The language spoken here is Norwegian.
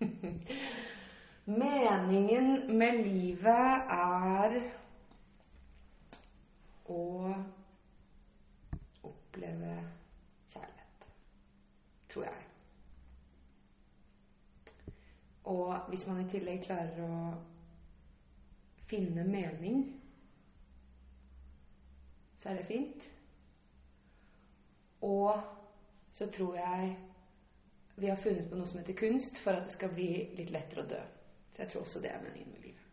Meningen med livet er å oppleve kjærlighet. Tror jeg. Og hvis man i tillegg klarer å finne mening, så er det fint. Og så tror jeg vi har funnet på noe som heter kunst, for at det skal bli litt lettere å dø. Så jeg tror også det er meningen med livet.